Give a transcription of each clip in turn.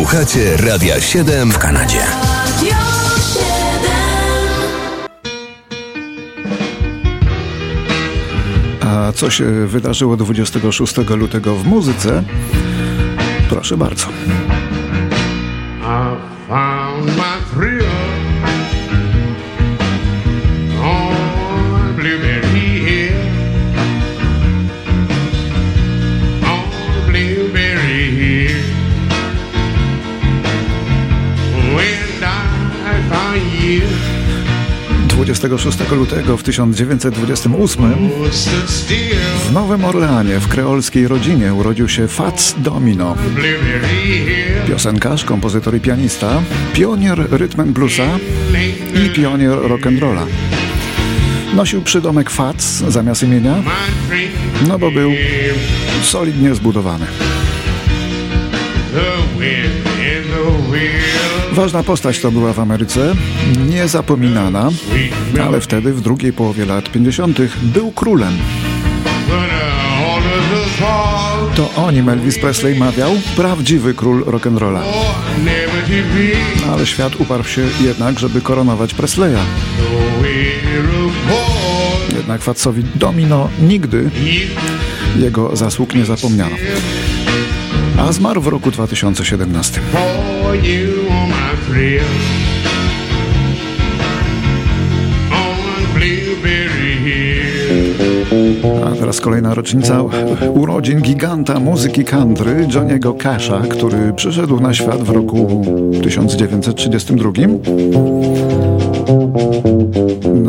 Słuchacie Radia 7 w Kanadzie. A co się wydarzyło 26 lutego w muzyce? Proszę bardzo. 26 lutego w 1928 w Nowym Orleanie w kreolskiej rodzinie urodził się Fats Domino. Piosenkarz, kompozytor i pianista, pionier rytm bluesa i pionier rock'n'rolla. Nosił przydomek Fats zamiast imienia, no bo był solidnie zbudowany. Ważna postać to była w Ameryce, niezapominana, ale wtedy w drugiej połowie lat 50. był królem. To o nim Elvis Presley mawiał prawdziwy król rock'n'rolla. Ale świat uparł się jednak, żeby koronować Presleya. Jednak Fatsowi Domino nigdy jego zasług nie zapomniano a zmarł w roku 2017. A teraz kolejna rocznica urodzin giganta muzyki country Johniego Casha, który przyszedł na świat w roku 1932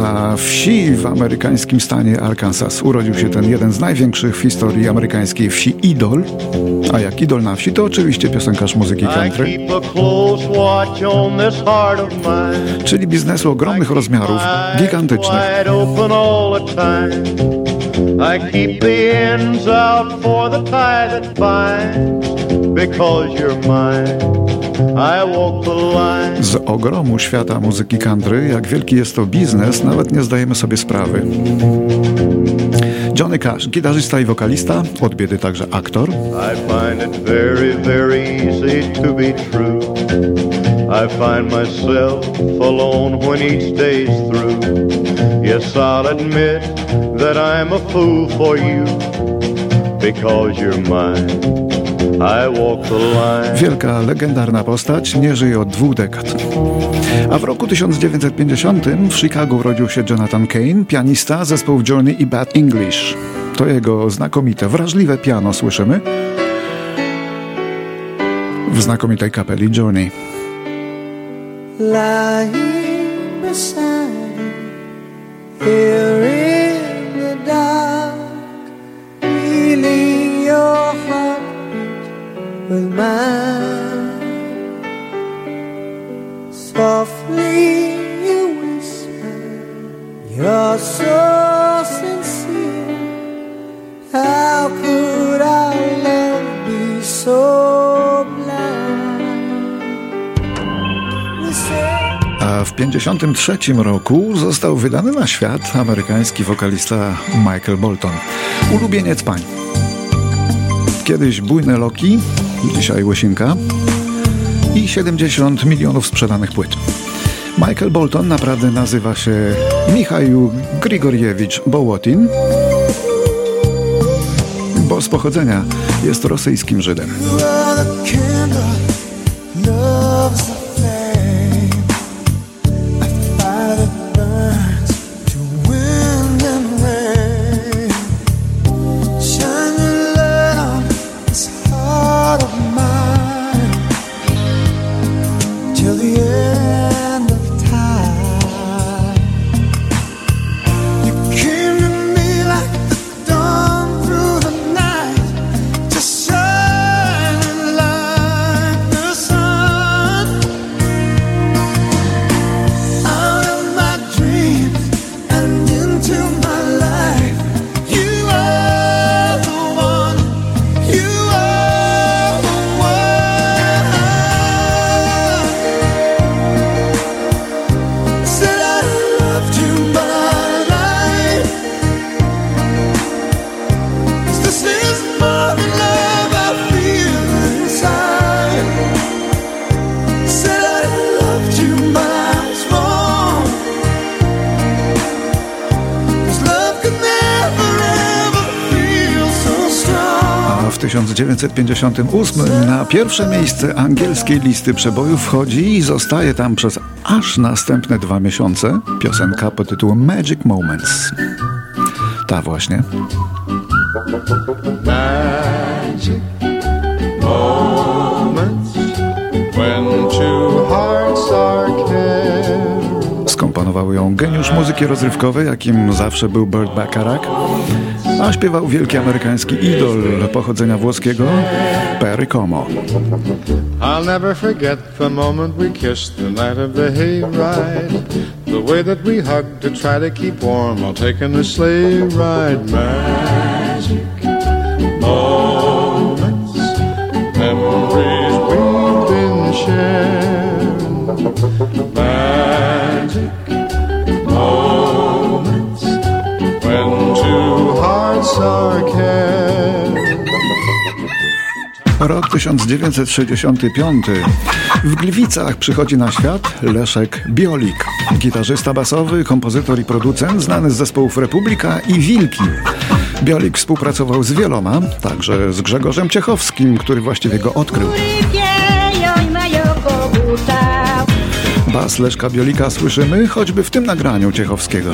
na wsi w amerykańskim stanie Arkansas urodził się ten jeden z największych w historii amerykańskiej wsi idol. A jak idol na wsi, to oczywiście piosenkarz muzyki country. Czyli biznesu ogromnych rozmiarów, gigantycznych. I keep the ends out for the tie that binds because you're mine. Z ogromu świata muzyki country, jak wielki jest to biznes, nawet nie zdajemy sobie sprawy. Johnny Cash, gitarzysta i wokalista, od biedy także aktor. I find it very, very easy to be true. I find myself alone when each day's through. Yes, I'll admit that I'm a fool for you because you're mine. Wielka, legendarna postać, nie żyje od dwóch dekad. A w roku 1950 w Chicago urodził się Jonathan Kane, pianista zespołu Journey i Bad English. To jego znakomite, wrażliwe piano słyszymy w znakomitej kapeli Journey. Lying beside here w 1953 roku został wydany na świat amerykański wokalista Michael Bolton, ulubieniec pań. Kiedyś bujne loki, dzisiaj łysinka i 70 milionów sprzedanych płyt. Michael Bolton naprawdę nazywa się Michał Grigoriewicz Bołotin, bo z pochodzenia jest rosyjskim Żydem. 1958 na pierwsze miejsce angielskiej listy przebojów wchodzi i zostaje tam przez aż następne dwa miesiące piosenka pod tytułem Magic Moments. Ta właśnie. Magic moments when two hearts are Skomponował ją geniusz muzyki rozrywkowej, jakim zawsze był Burt Bacharach a śpiewał wielki amerykański idol pochodzenia włoskiego Perry Como. I'll never forget the moment we kissed the night of the hayride The way that we hugged to try to keep warm while taking the sleigh ride Magic Rok 1965. W Gliwicach przychodzi na świat Leszek Biolik. Gitarzysta basowy, kompozytor i producent znany z zespołów Republika i Wilki. Biolik współpracował z wieloma, także z Grzegorzem Ciechowskim, który właściwie go odkrył. Bas Leszka Biolika słyszymy choćby w tym nagraniu Ciechowskiego.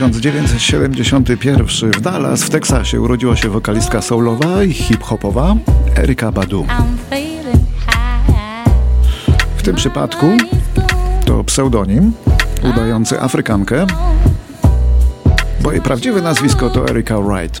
1971 w Dallas w Teksasie urodziła się wokalistka soulowa i hip-hopowa Erika Badu. W tym przypadku to pseudonim udający Afrykankę, bo jej prawdziwe nazwisko to Erika Wright.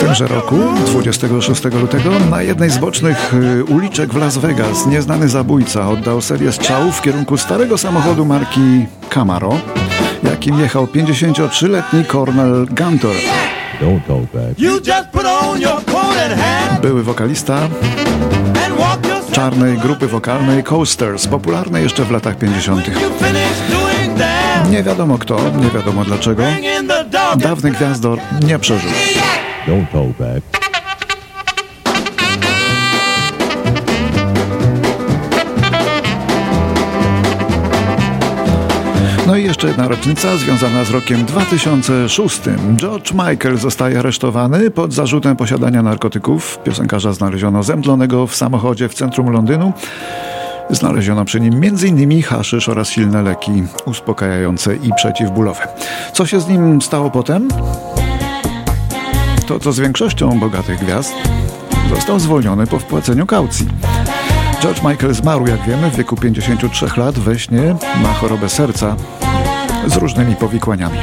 tymże roku, 26 lutego, na jednej z bocznych y, uliczek w Las Vegas nieznany zabójca oddał serię strzałów w kierunku starego samochodu marki Camaro, jakim jechał 53-letni Cornel Gunter. Były wokalista czarnej grupy wokalnej Coasters, popularnej jeszcze w latach 50. Nie wiadomo kto, nie wiadomo dlaczego. Dawny gwiazdor nie przeżył. Don't hold back. No i jeszcze jedna rocznica związana z rokiem 2006. George Michael zostaje aresztowany pod zarzutem posiadania narkotyków. Piosenkarza znaleziono zemdlonego w samochodzie w centrum Londynu. Znaleziono przy nim m.in. haszysz oraz silne leki uspokajające i przeciwbólowe. Co się z nim stało potem? To co z większością bogatych gwiazd został zwolniony po wpłaceniu kaucji. George Michael zmarł, jak wiemy, w wieku 53 lat we śnie, ma chorobę serca z różnymi powikłaniami.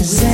is